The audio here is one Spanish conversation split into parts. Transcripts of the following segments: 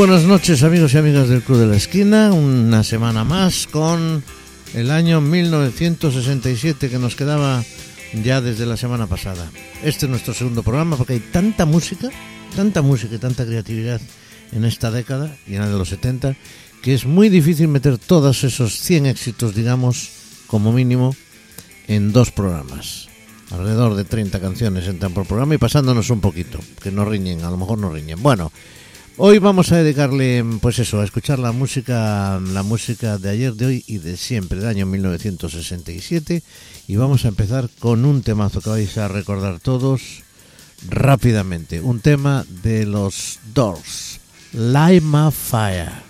Buenas noches amigos y amigas del Club de la Esquina, una semana más con el año 1967 que nos quedaba ya desde la semana pasada. Este es nuestro segundo programa porque hay tanta música, tanta música y tanta creatividad en esta década y en la de los 70 que es muy difícil meter todos esos 100 éxitos, digamos, como mínimo, en dos programas. Alrededor de 30 canciones entran por programa y pasándonos un poquito, que no riñen, a lo mejor no riñen. Bueno, Hoy vamos a dedicarle, pues eso, a escuchar la música, la música de ayer, de hoy y de siempre, del año 1967. Y vamos a empezar con un temazo que vais a recordar todos rápidamente. Un tema de los Doors, My Fire.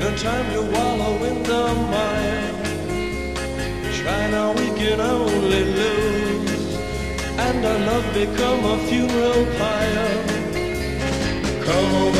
No time to wallow in the mire. Try now, we can only lose. And our love become a funeral pyre. Come on,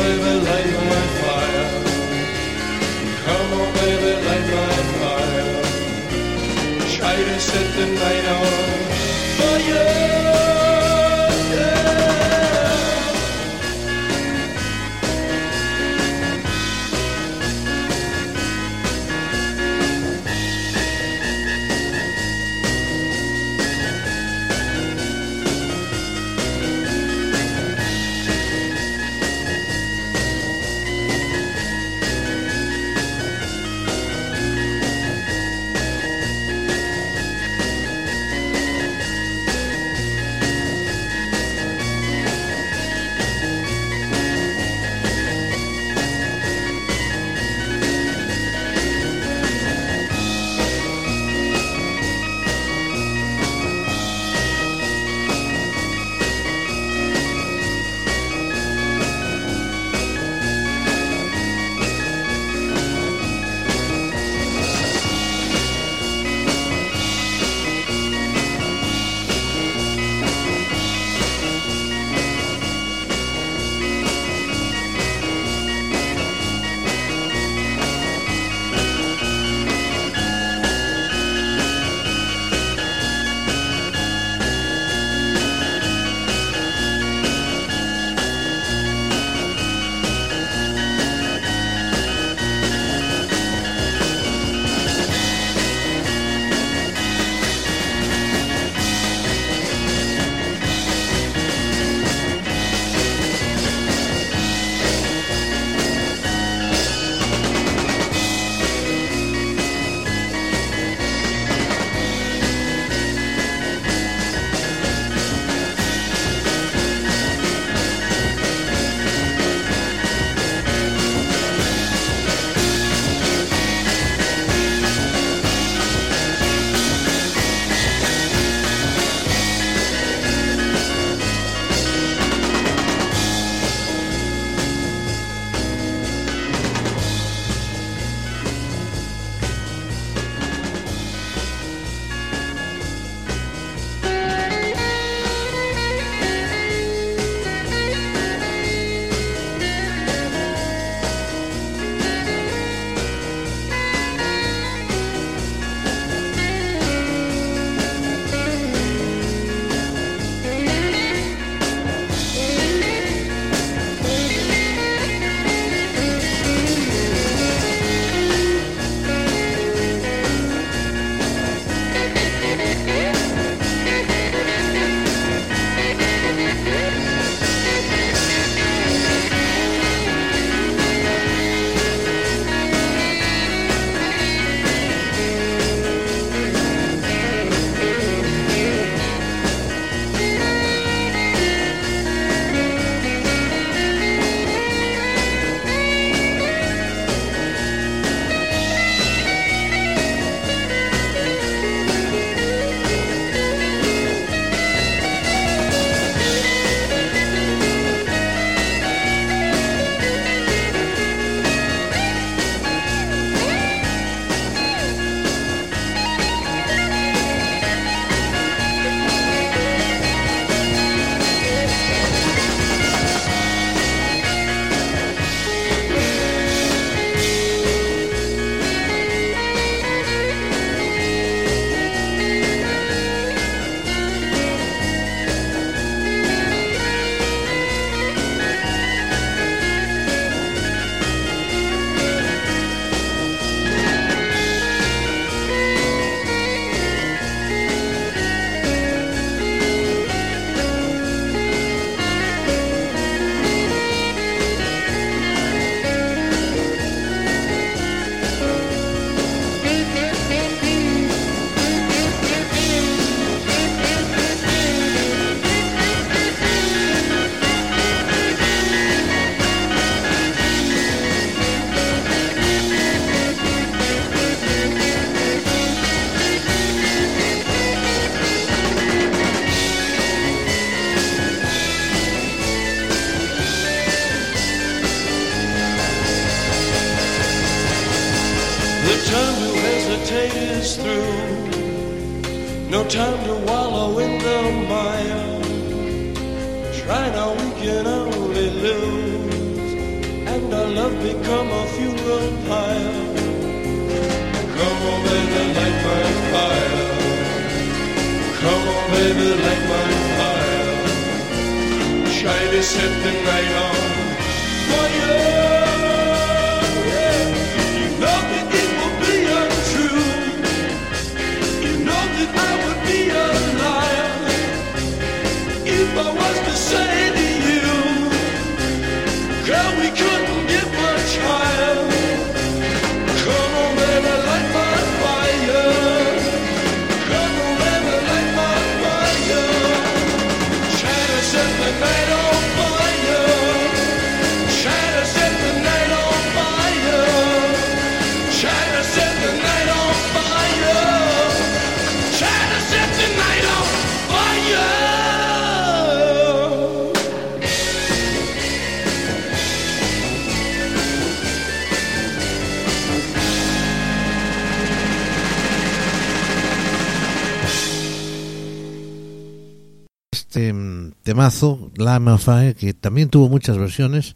temazo, Lama Fae, que también tuvo muchas versiones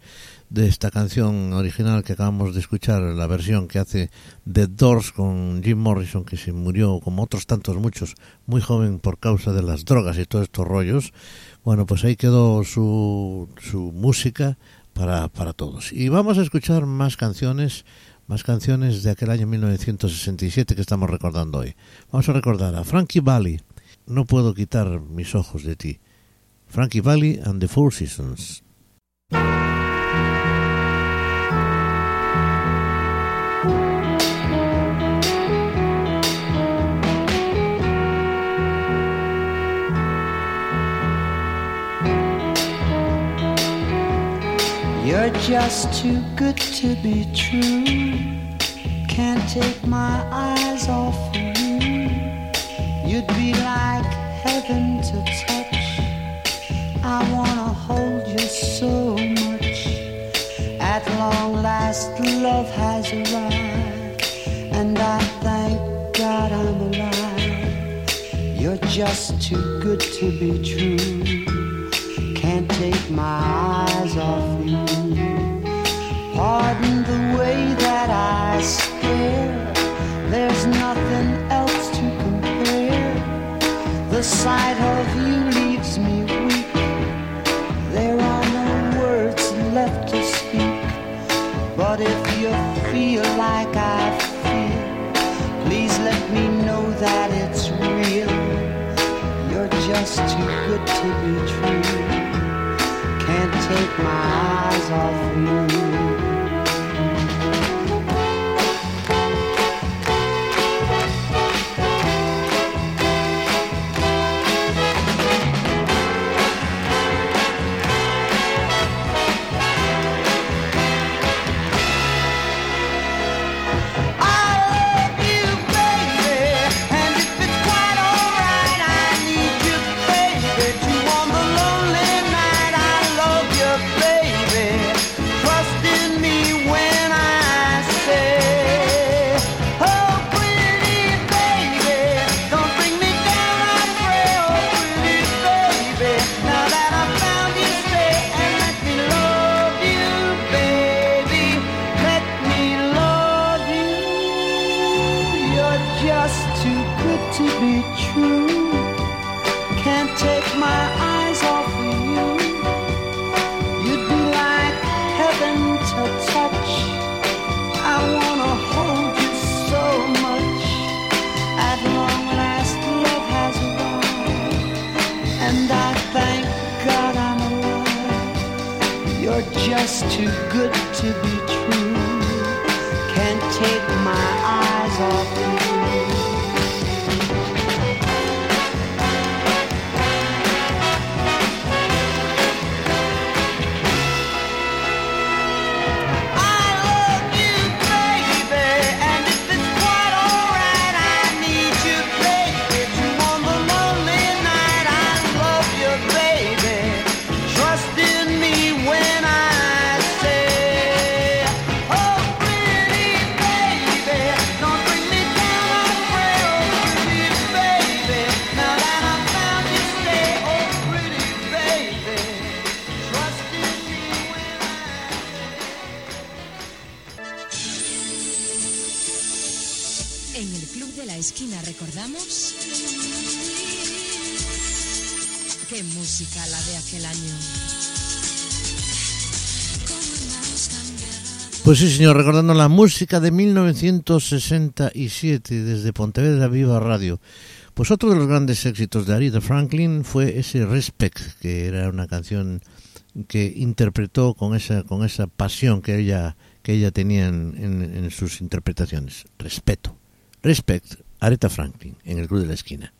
de esta canción original que acabamos de escuchar, la versión que hace The Doors con Jim Morrison, que se murió, como otros tantos muchos, muy joven por causa de las drogas y todos estos rollos. Bueno, pues ahí quedó su, su música para, para todos. Y vamos a escuchar más canciones, más canciones de aquel año 1967 que estamos recordando hoy. Vamos a recordar a Frankie Valli, No puedo quitar mis ojos de ti. Frankie Valli and the Four Seasons. You're just too good to be true. Can't take my eyes off of you. You'd be like heaven to touch. I wanna hold you so much. At long last, love has arrived, and I thank God I'm alive. You're just too good to be true. Can't take my eyes off you. Pardon the way that I stare. There's nothing else to compare. The sight of you feel like I feel, please let me know that it's real. You're just too good to be true. Can't take my eyes off you. Pues sí, señor, recordando la música de 1967 desde Pontevedra Viva Radio. Pues otro de los grandes éxitos de Aretha Franklin fue ese Respect, que era una canción que interpretó con esa con esa pasión que ella que ella tenía en, en- en sus interpretaciones. Respeto. Respect, Aretha Franklin, en el Club de la Esquina.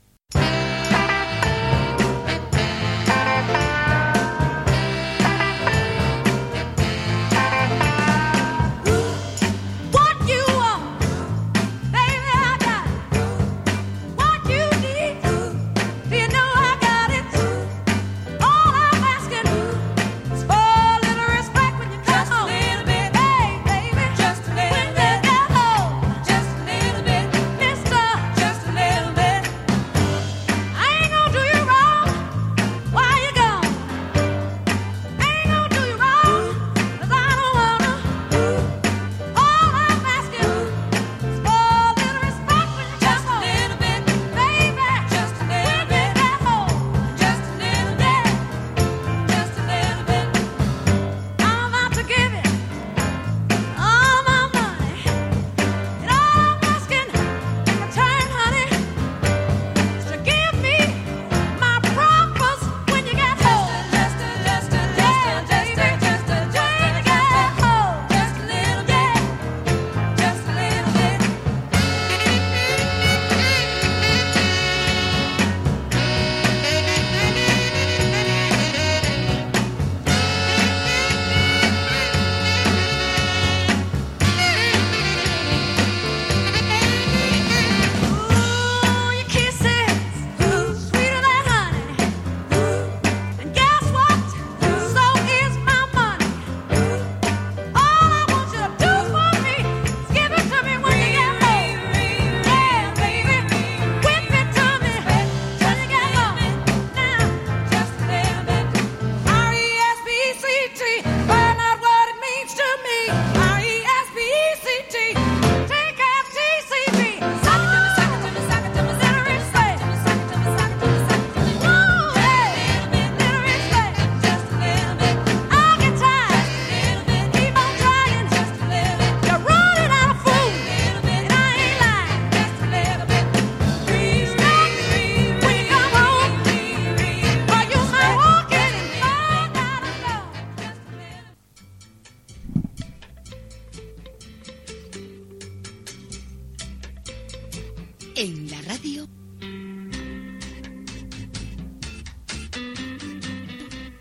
En la radio...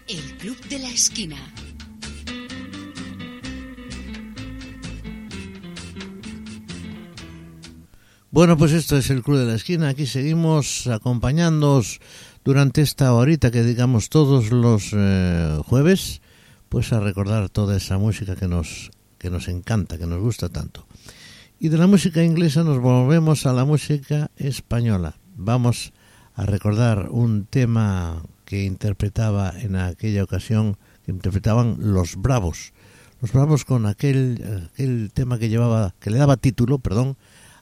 El Club de la Esquina. Bueno, pues esto es el Club de la Esquina. Aquí seguimos acompañándoos durante esta horita que digamos todos los eh, jueves, pues a recordar toda esa música que nos, que nos encanta, que nos gusta tanto. Y de la música inglesa nos volvemos a la música española. Vamos a recordar un tema que interpretaba en aquella ocasión, que interpretaban los Bravos. Los Bravos con aquel, aquel tema que llevaba, que le daba título, perdón,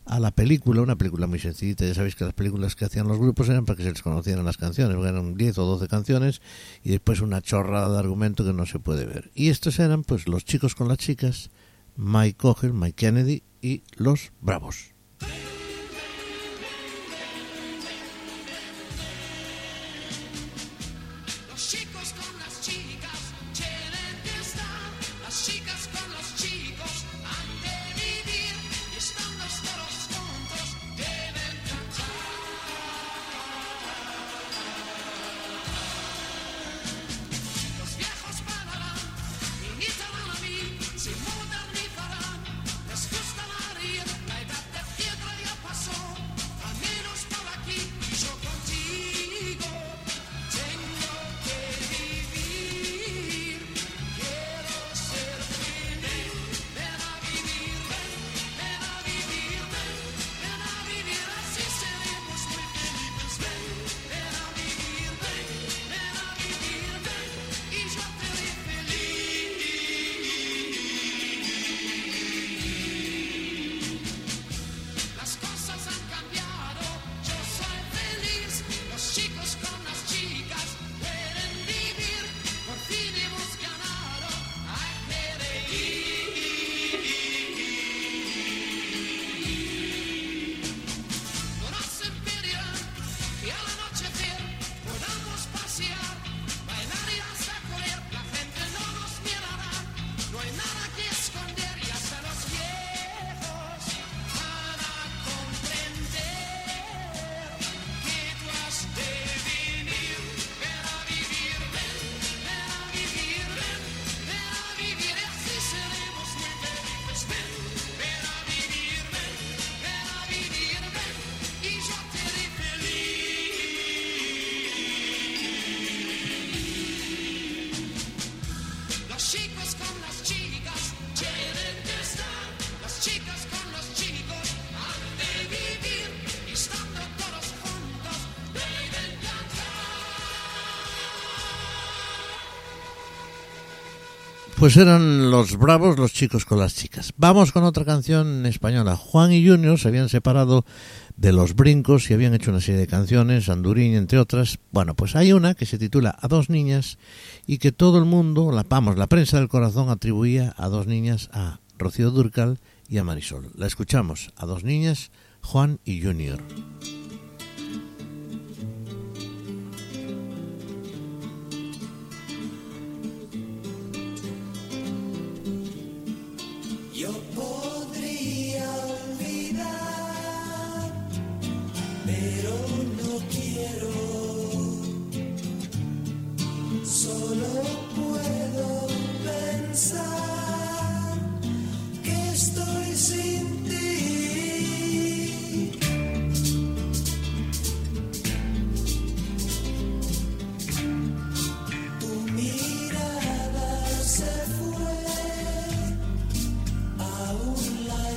a la película, una película muy sencillita, ya sabéis que las películas que hacían los grupos eran para que se les conocieran las canciones, eran 10 o 12 canciones y después una chorrada de argumento que no se puede ver. Y estos eran pues los chicos con las chicas, Mike Coger, Mike Kennedy y los Bravos. Pues eran los bravos los chicos con las chicas. Vamos con otra canción española. Juan y Junior se habían separado de los brincos y habían hecho una serie de canciones, Andurín entre otras. Bueno, pues hay una que se titula A dos niñas y que todo el mundo, la, vamos, la prensa del corazón atribuía a dos niñas a Rocío Durcal y a Marisol. La escuchamos, a dos niñas, Juan y Junior.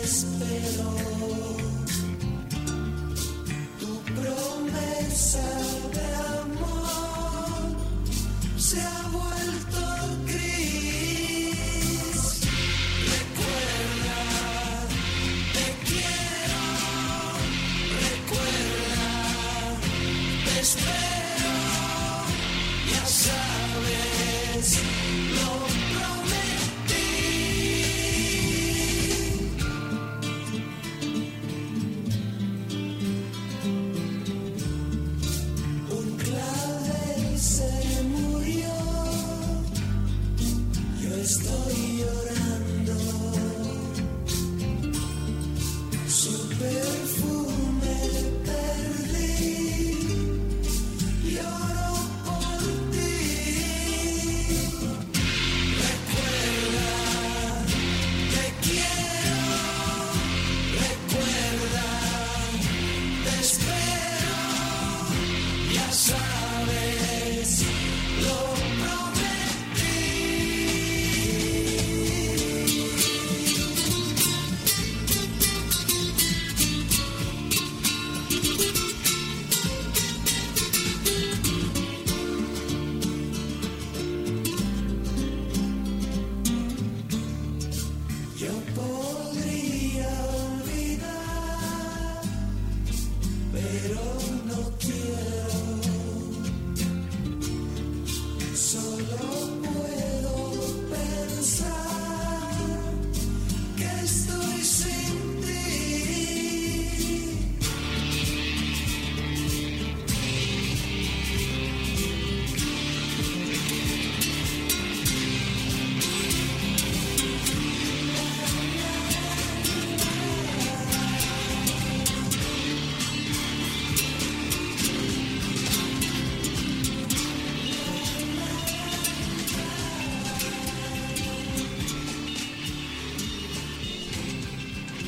Espero.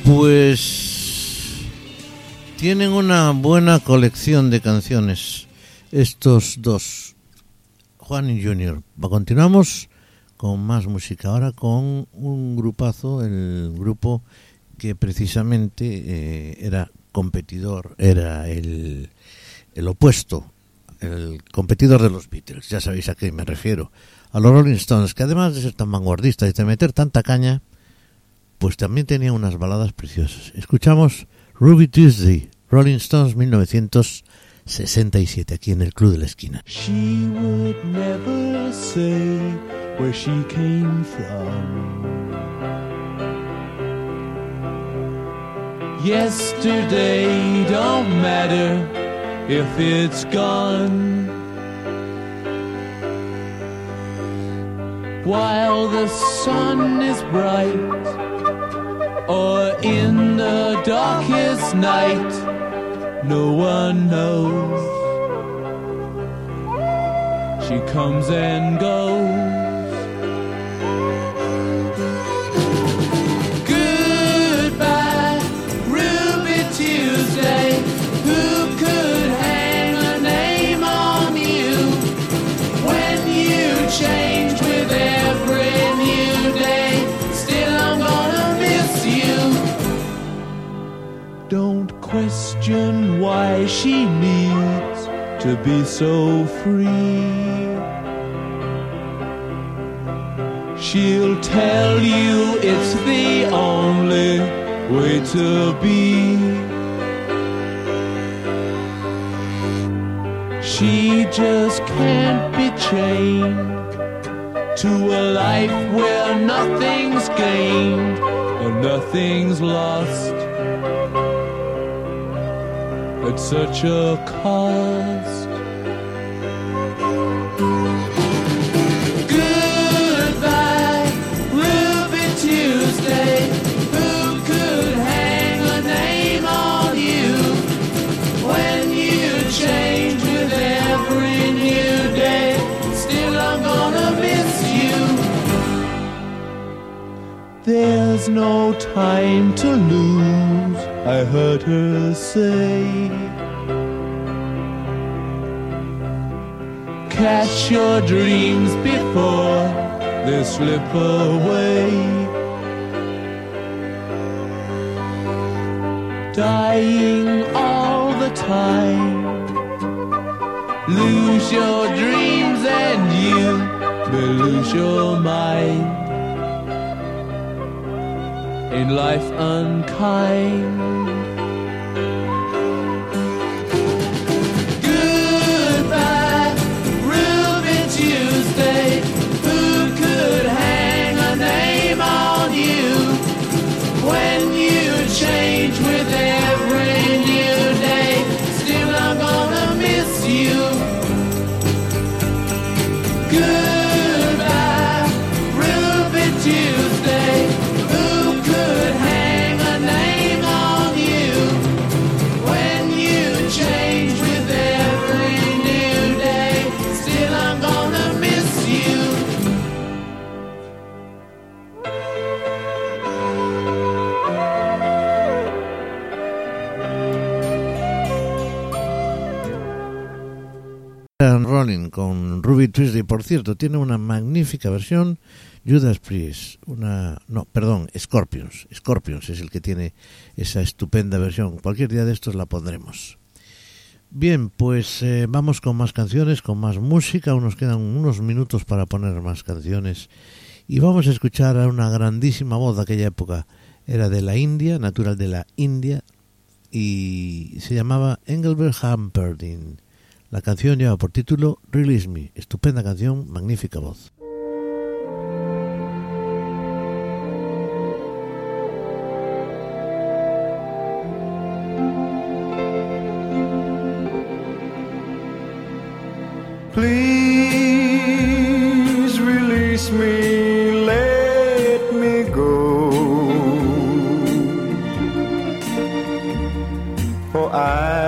Pues tienen una buena colección de canciones estos dos, Juan y Junior. Continuamos con más música ahora con un grupazo, el grupo que precisamente eh, era competidor, era el, el opuesto, el competidor de los Beatles. Ya sabéis a qué me refiero. A los Rolling Stones, que además de ser tan vanguardistas y de meter tanta caña, pues también tenía unas baladas preciosas. Escuchamos Ruby Tuesday, Rolling Stones 1967, aquí en el Club de la Esquina. She would never say where she came from. Yesterday don't matter if it's gone. While the sun is bright, or in the darkest night, no one knows. She comes and goes. Question why she needs to be so free. She'll tell you it's the only way to be. She just can't be chained to a life where nothing's gained and nothing's lost at such a cost. Goodbye, Ruby Tuesday. Who could hang a name on you when you change with every new day? Still, I'm gonna miss you. There's no time to lose, I heard her say. Catch your dreams before they slip away. Dying all the time. Lose your dreams and you may lose your mind. In life unkind. Por cierto, tiene una magnífica versión Judas Priest, una no, perdón, Scorpions, Scorpions es el que tiene esa estupenda versión. Cualquier día de estos la pondremos. Bien, pues eh, vamos con más canciones, con más música. Aún nos quedan unos minutos para poner más canciones. Y vamos a escuchar a una grandísima voz de aquella época. Era de la India, natural de la India, y se llamaba Engelbert Humperdinck. La canción lleva por título Release Me. Estupenda canción, magnífica voz. Please release me, let me go. For I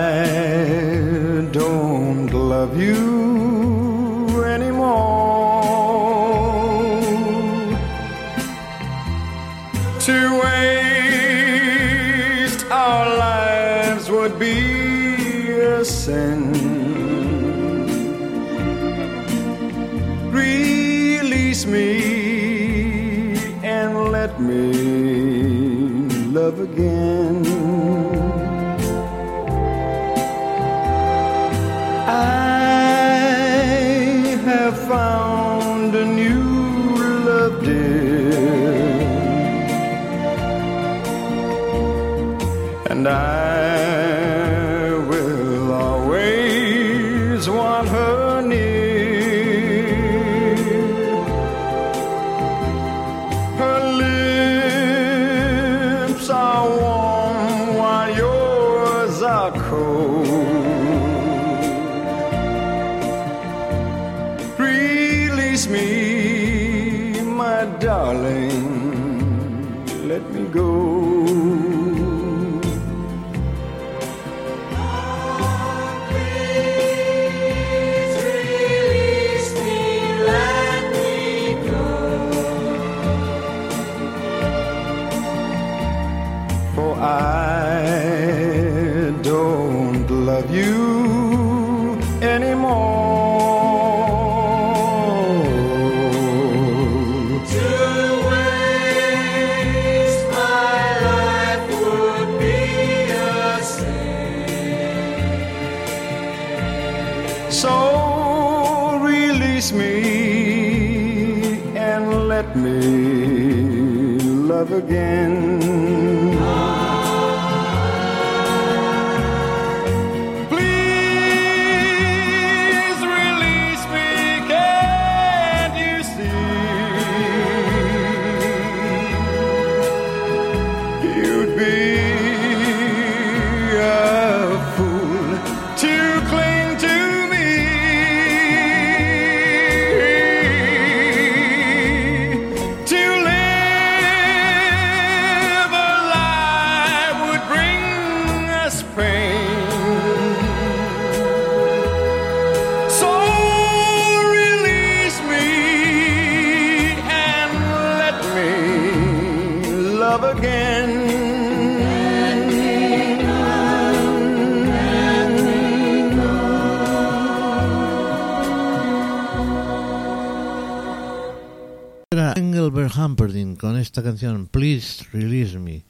esta canción Please Release Me.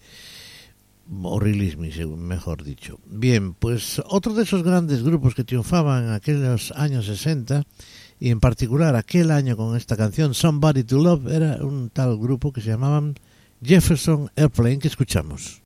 O Release Me, mejor dicho. Bien, pues otro de esos grandes grupos que triunfaban en aquellos años 60 y en particular aquel año con esta canción Somebody to Love era un tal grupo que se llamaban Jefferson Airplane que escuchamos.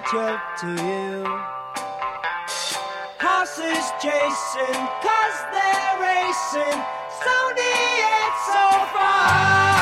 catch to you. Horses chasing, cause they're racing, so near, so far.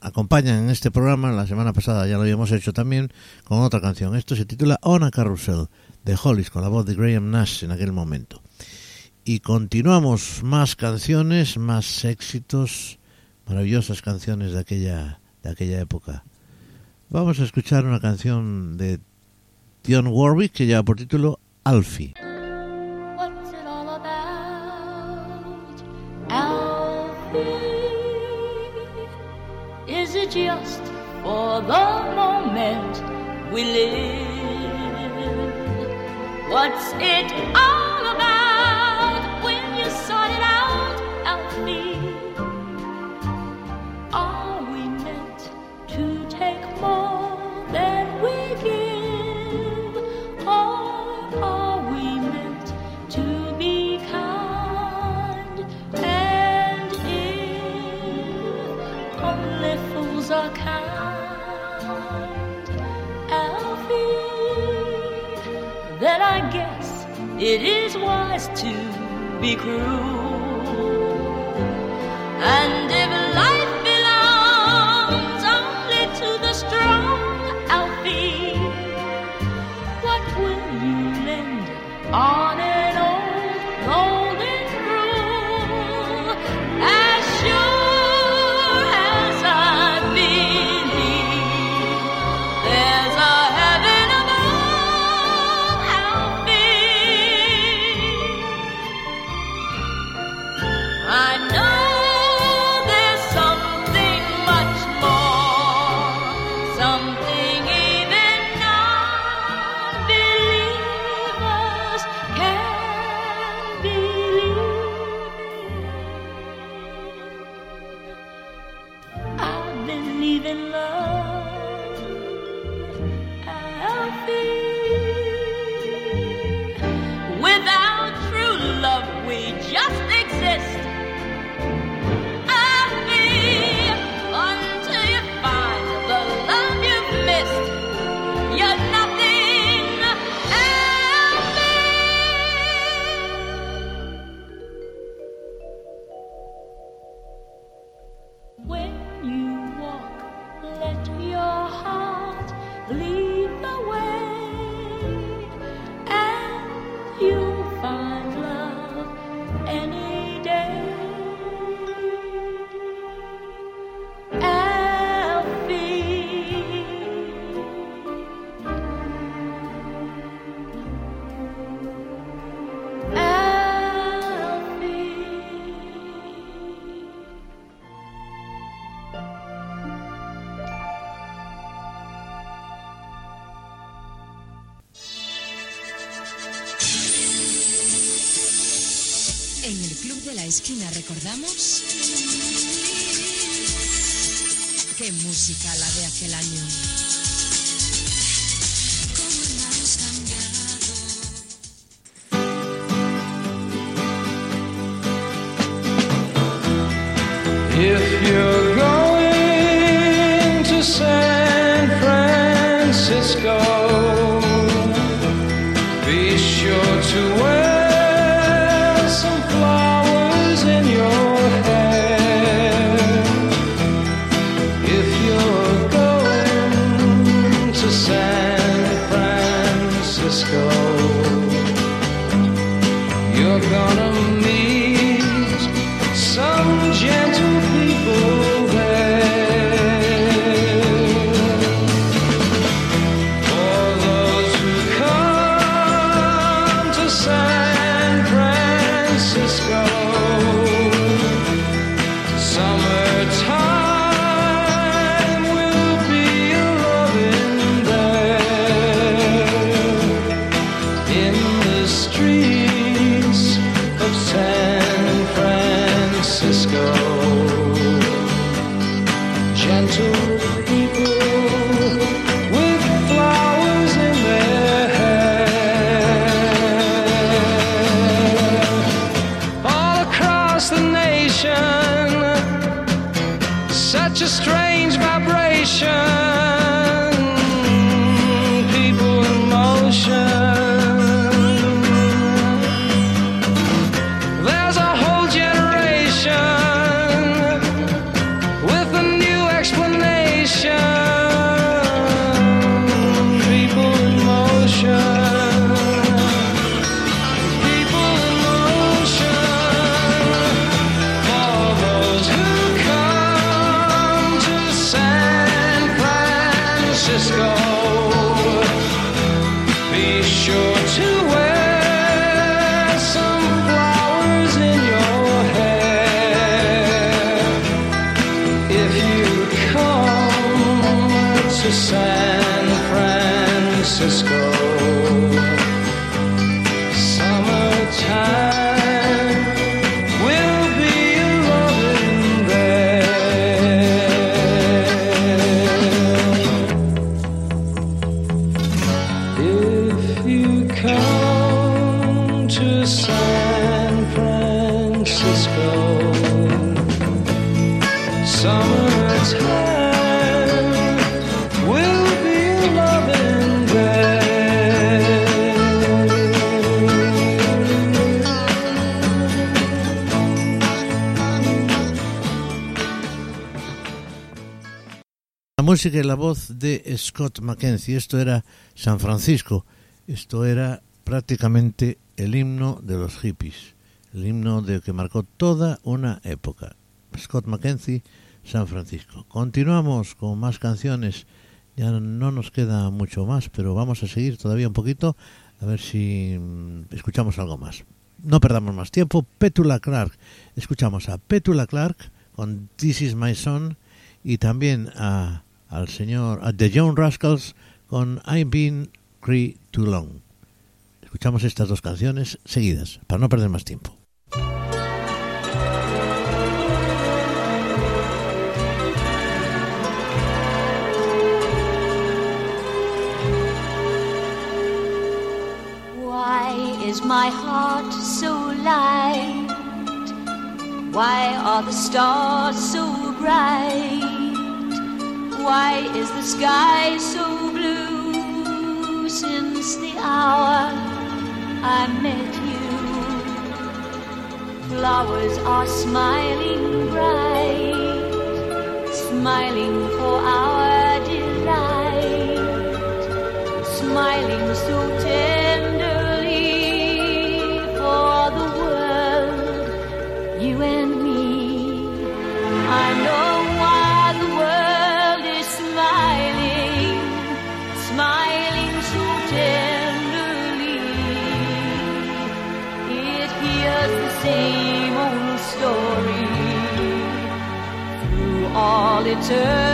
acompañan en este programa. La semana pasada ya lo habíamos hecho también con otra canción. Esto se titula On a Carousel de Hollis con la voz de Graham Nash en aquel momento. Y continuamos más canciones, más éxitos, maravillosas canciones de aquella, de aquella época. Vamos a escuchar una canción de Dion Warwick que lleva por título Alfie. just for the moment we live. What's it all? It is wise to be cruel. Esquina recordamos qué música la de aquel año. Y la voz de Scott Mackenzie. Esto era San Francisco. Esto era prácticamente el himno de los hippies. El himno de que marcó toda una época. Scott Mackenzie, San Francisco. Continuamos con más canciones. Ya no nos queda mucho más, pero vamos a seguir todavía un poquito a ver si mm, escuchamos algo más. No perdamos más tiempo. Petula Clark. Escuchamos a Petula Clark con This Is My Son y también a, al señor a The John Rascals con I've Been Free Too Long. Escuchamos estas dos canciones seguidas para no perder más tiempo. Why is my heart so light? Why are the stars so bright? Why is the sky so blue since the hour I met you? Flowers are smiling bright, smiling for our delight smiling so water.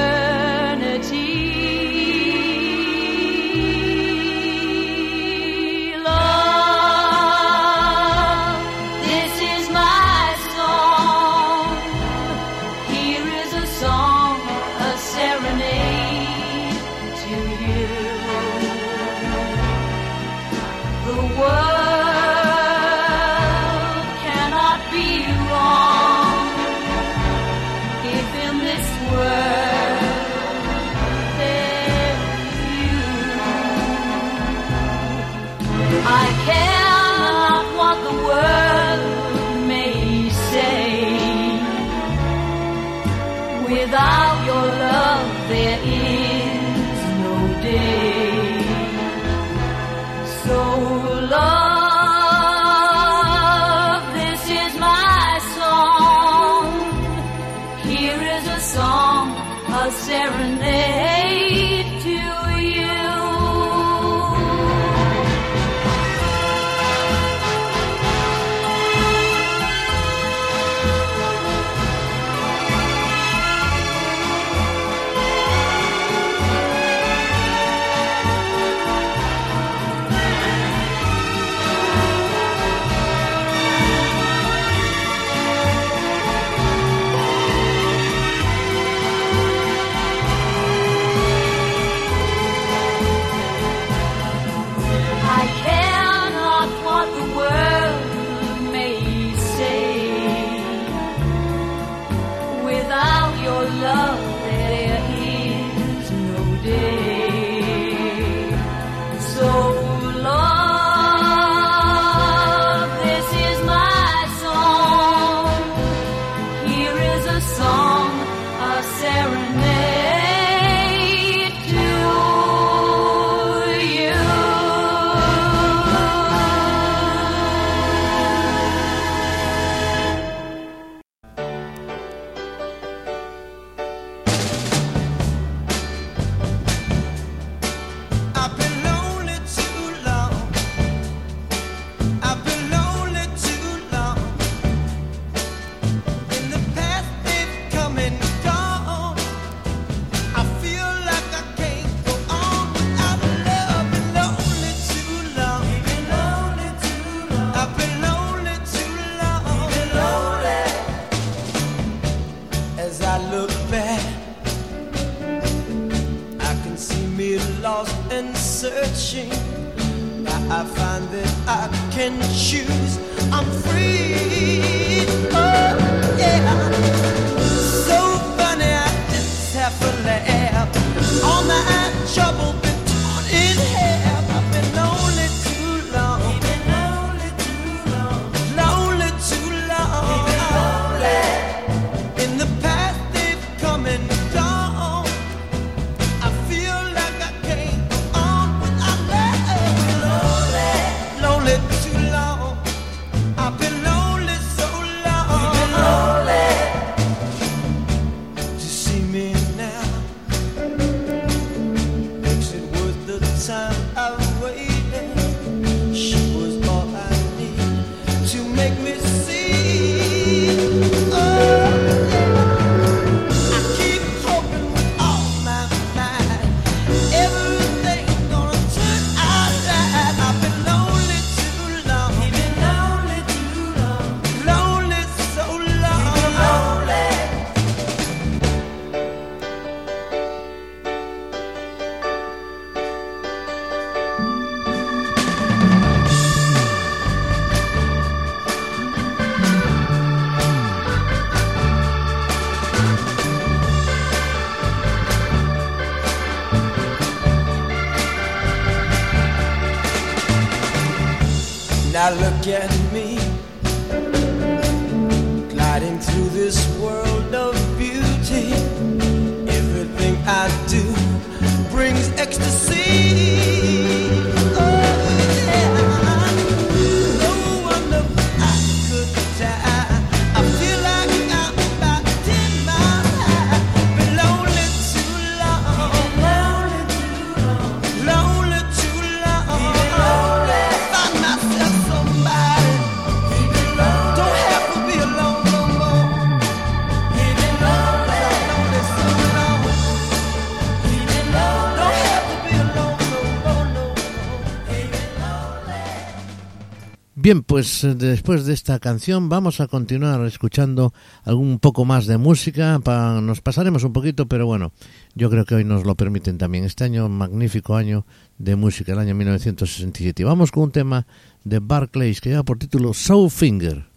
Pues, eh, después de esta canción vamos a continuar escuchando algún poco más de música. Pa nos pasaremos un poquito, pero bueno, yo creo que hoy nos lo permiten también. Este año, magnífico año de música, el año 1967. Vamos con un tema de Barclays que lleva por título Soul Finger.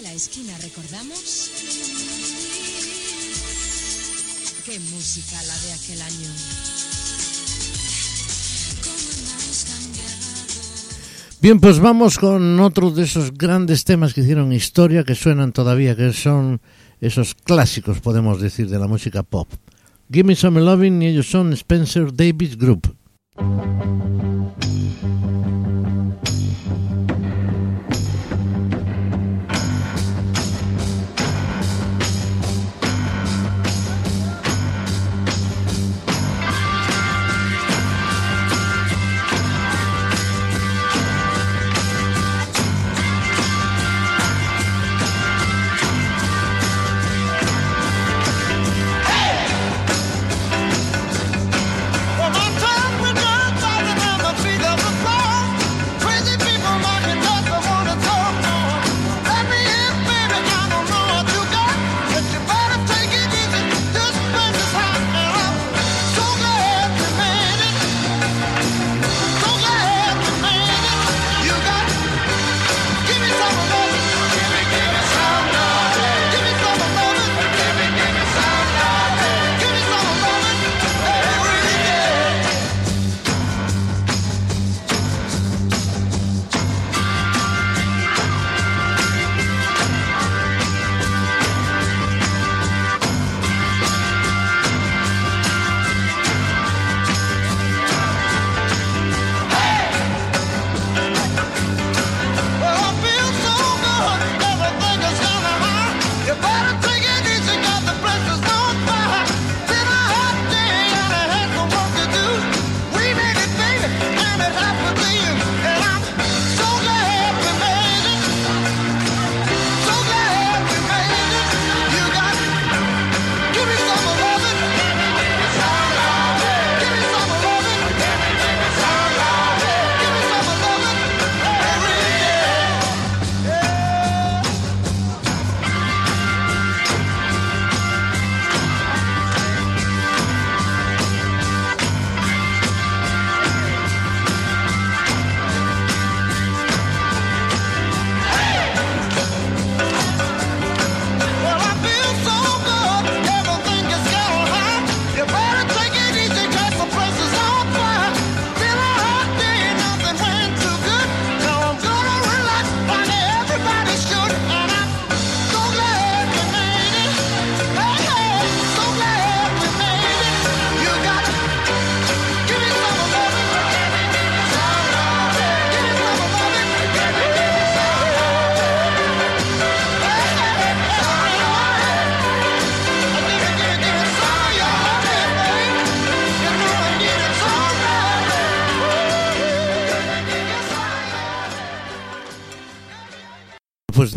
La esquina recordamos. Qué música la de aquel año. Bien, pues vamos con otro de esos grandes temas que hicieron historia, que suenan todavía, que son esos clásicos, podemos decir, de la música pop. Give Me Some Loving y ellos son Spencer Davis Group.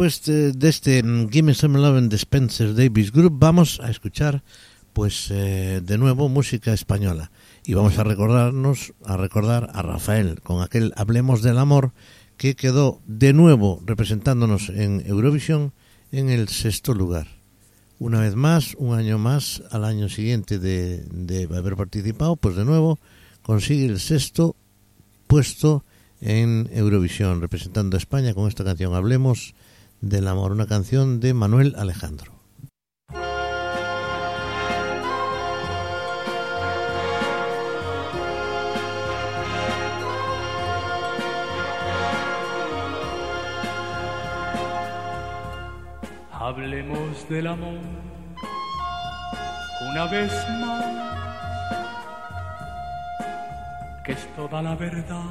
Después de, este mm, Gimme Some Lovin' de Spencer Davis Group vamos a escuchar pues eh, de nuevo música española y vamos a recordarnos a recordar a Rafael con aquel Hablemos del amor que quedó de nuevo representándonos en Eurovisión en el sexto lugar. Una vez más, un año más, al año siguiente de, de haber participado, pues de nuevo consigue el sexto puesto en Eurovisión, representando a España con esta canción Hablemos del amor, una canción de Manuel Alejandro. Hablemos del amor una vez más, que es toda la verdad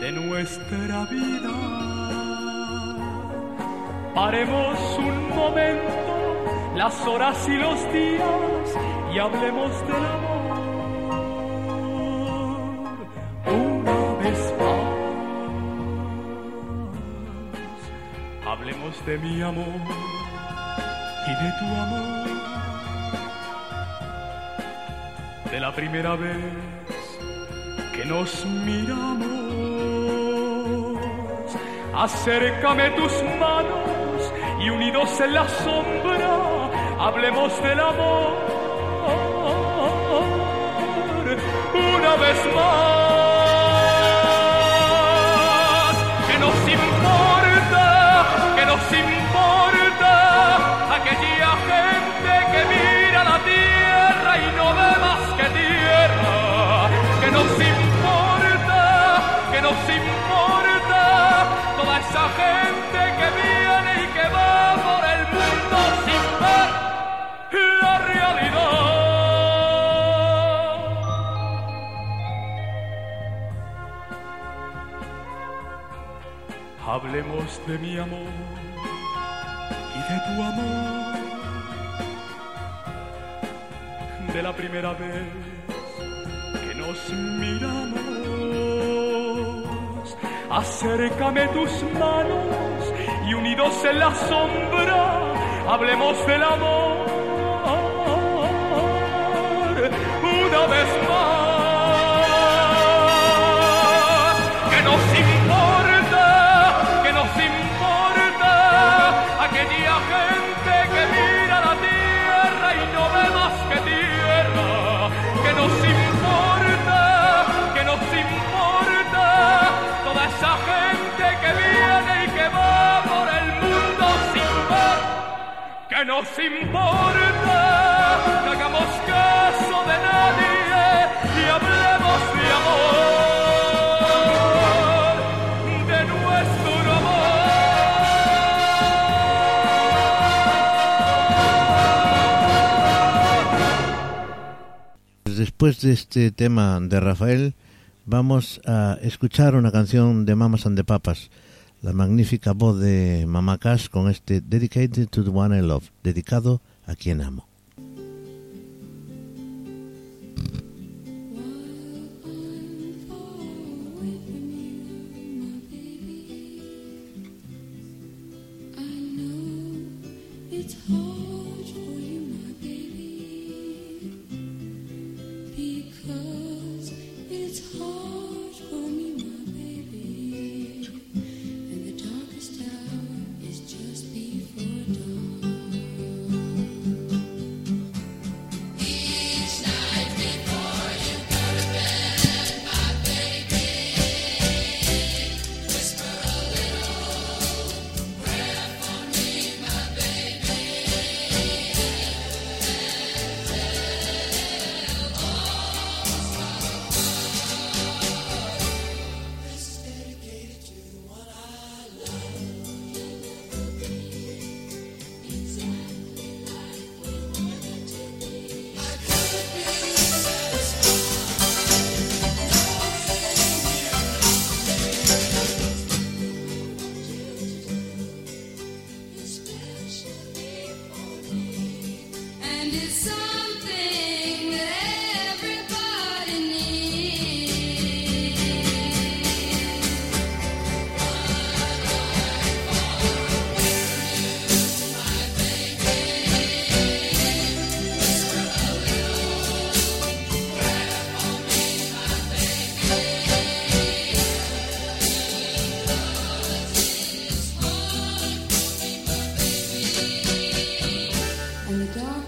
de nuestra vida. Paremos un momento las horas y los días y hablemos del amor una vez más. Hablemos de mi amor y de tu amor. De la primera vez que nos miramos. Acércame tus manos y unidos en la sombra, hablemos del amor. Una vez más, Hablemos de mi amor y de tu amor. De la primera vez que nos miramos. Acércame tus manos y unidos en la sombra, hablemos del amor. Una vez que nos importa, que hagamos caso de nadie y hablemos de amor, de nuestro amor. Después de este tema de Rafael, vamos a escuchar una canción de Mamas and the Papas, la magnífica voz de Mamá Cash con este Dedicated to the One I Love, dedicado a quien amo.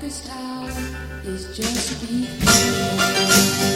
this town is just behind.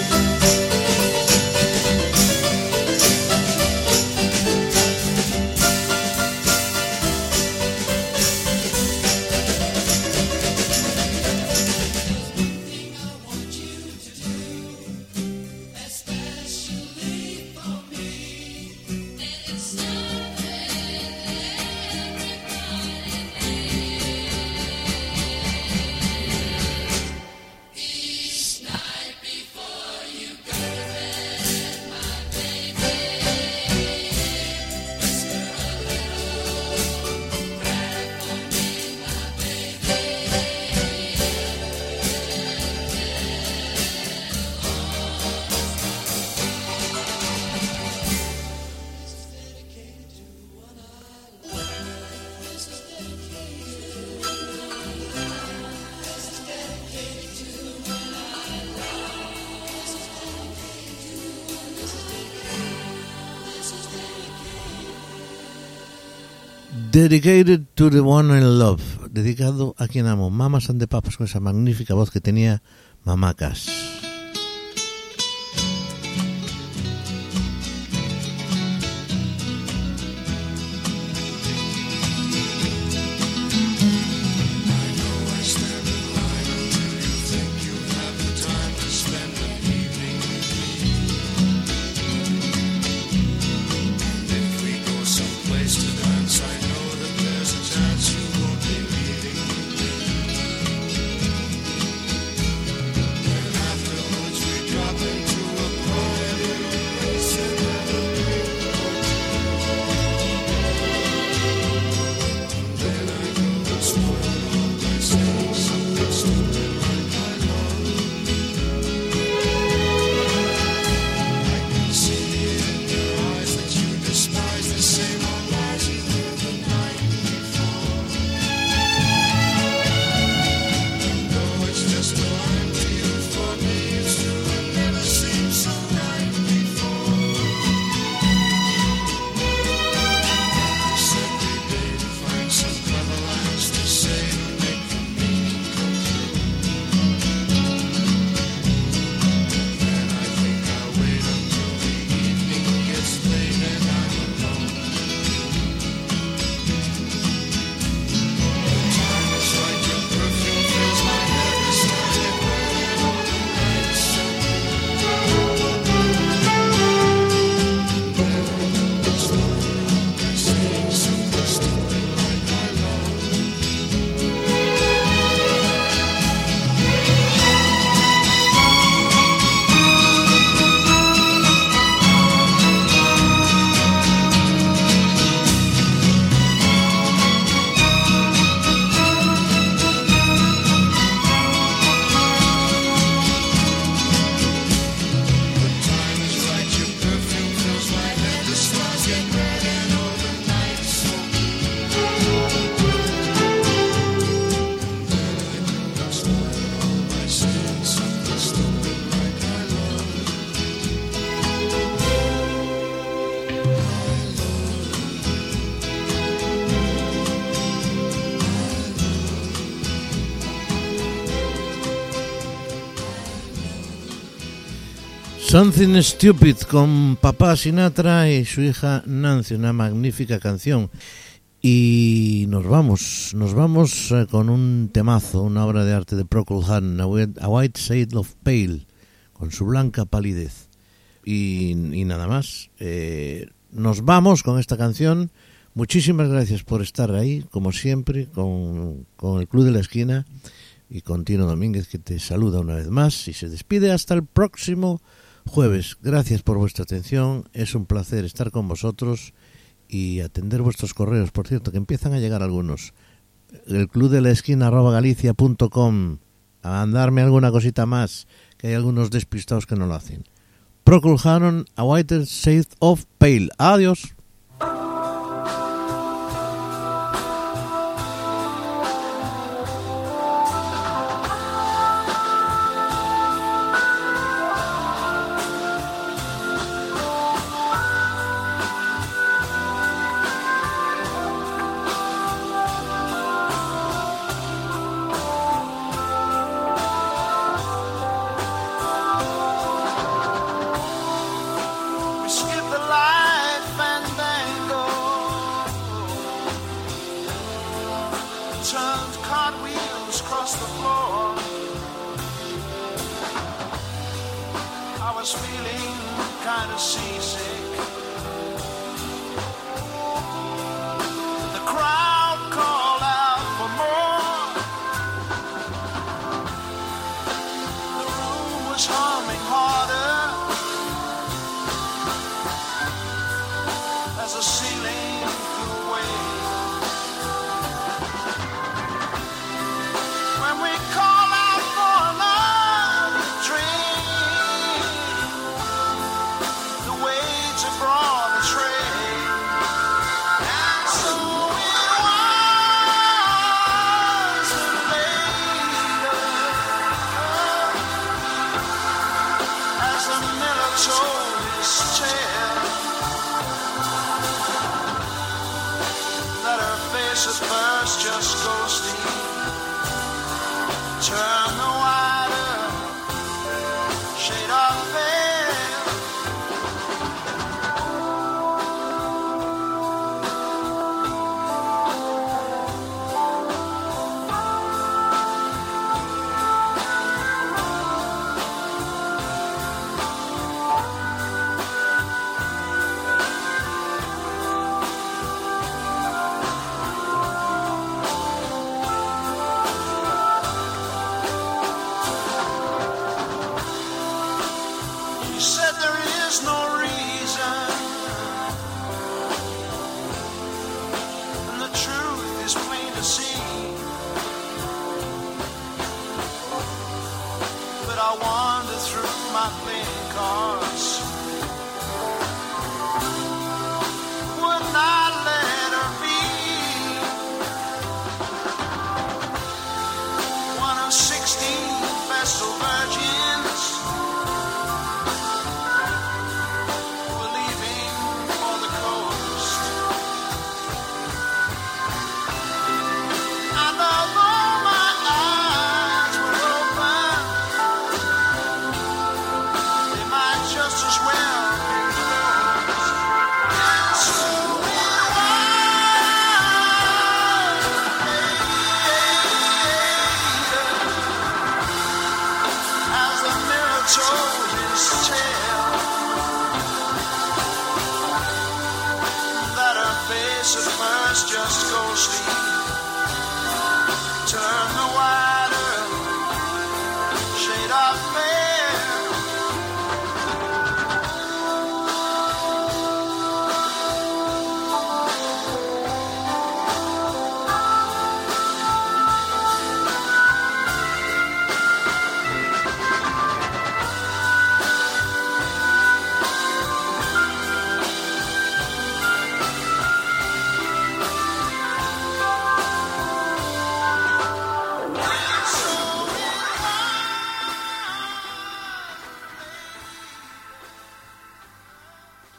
Dedicated to the One I Love, dedicado a quien amo, Mamas and the Papas, con esa magnífica voz que tenía Mamá Something Stupid con papá Sinatra y su hija Nancy, una magnífica canción. Y nos vamos, nos vamos eh, con un temazo, una obra de arte de Procol Harum, A White- Shade of Pale, con su blanca palidez. Y, y nada más. Eh, nos vamos con esta canción. Muchísimas gracias por estar ahí, como siempre, con, con el Club de la Esquina y con Tino Domínguez, que te saluda una vez más y se despide hasta el próximo jueves. Gracias por vuestra atención. Es un placer estar con vosotros y atender vuestros correos. Por cierto, que empiezan a llegar algunos. El club de la esquina arroba galicia.com. A mandarme alguna cosita más, que hay algunos despistados que no lo hacen. Procol Harum, A Whiter Shade of Pale. Adiós.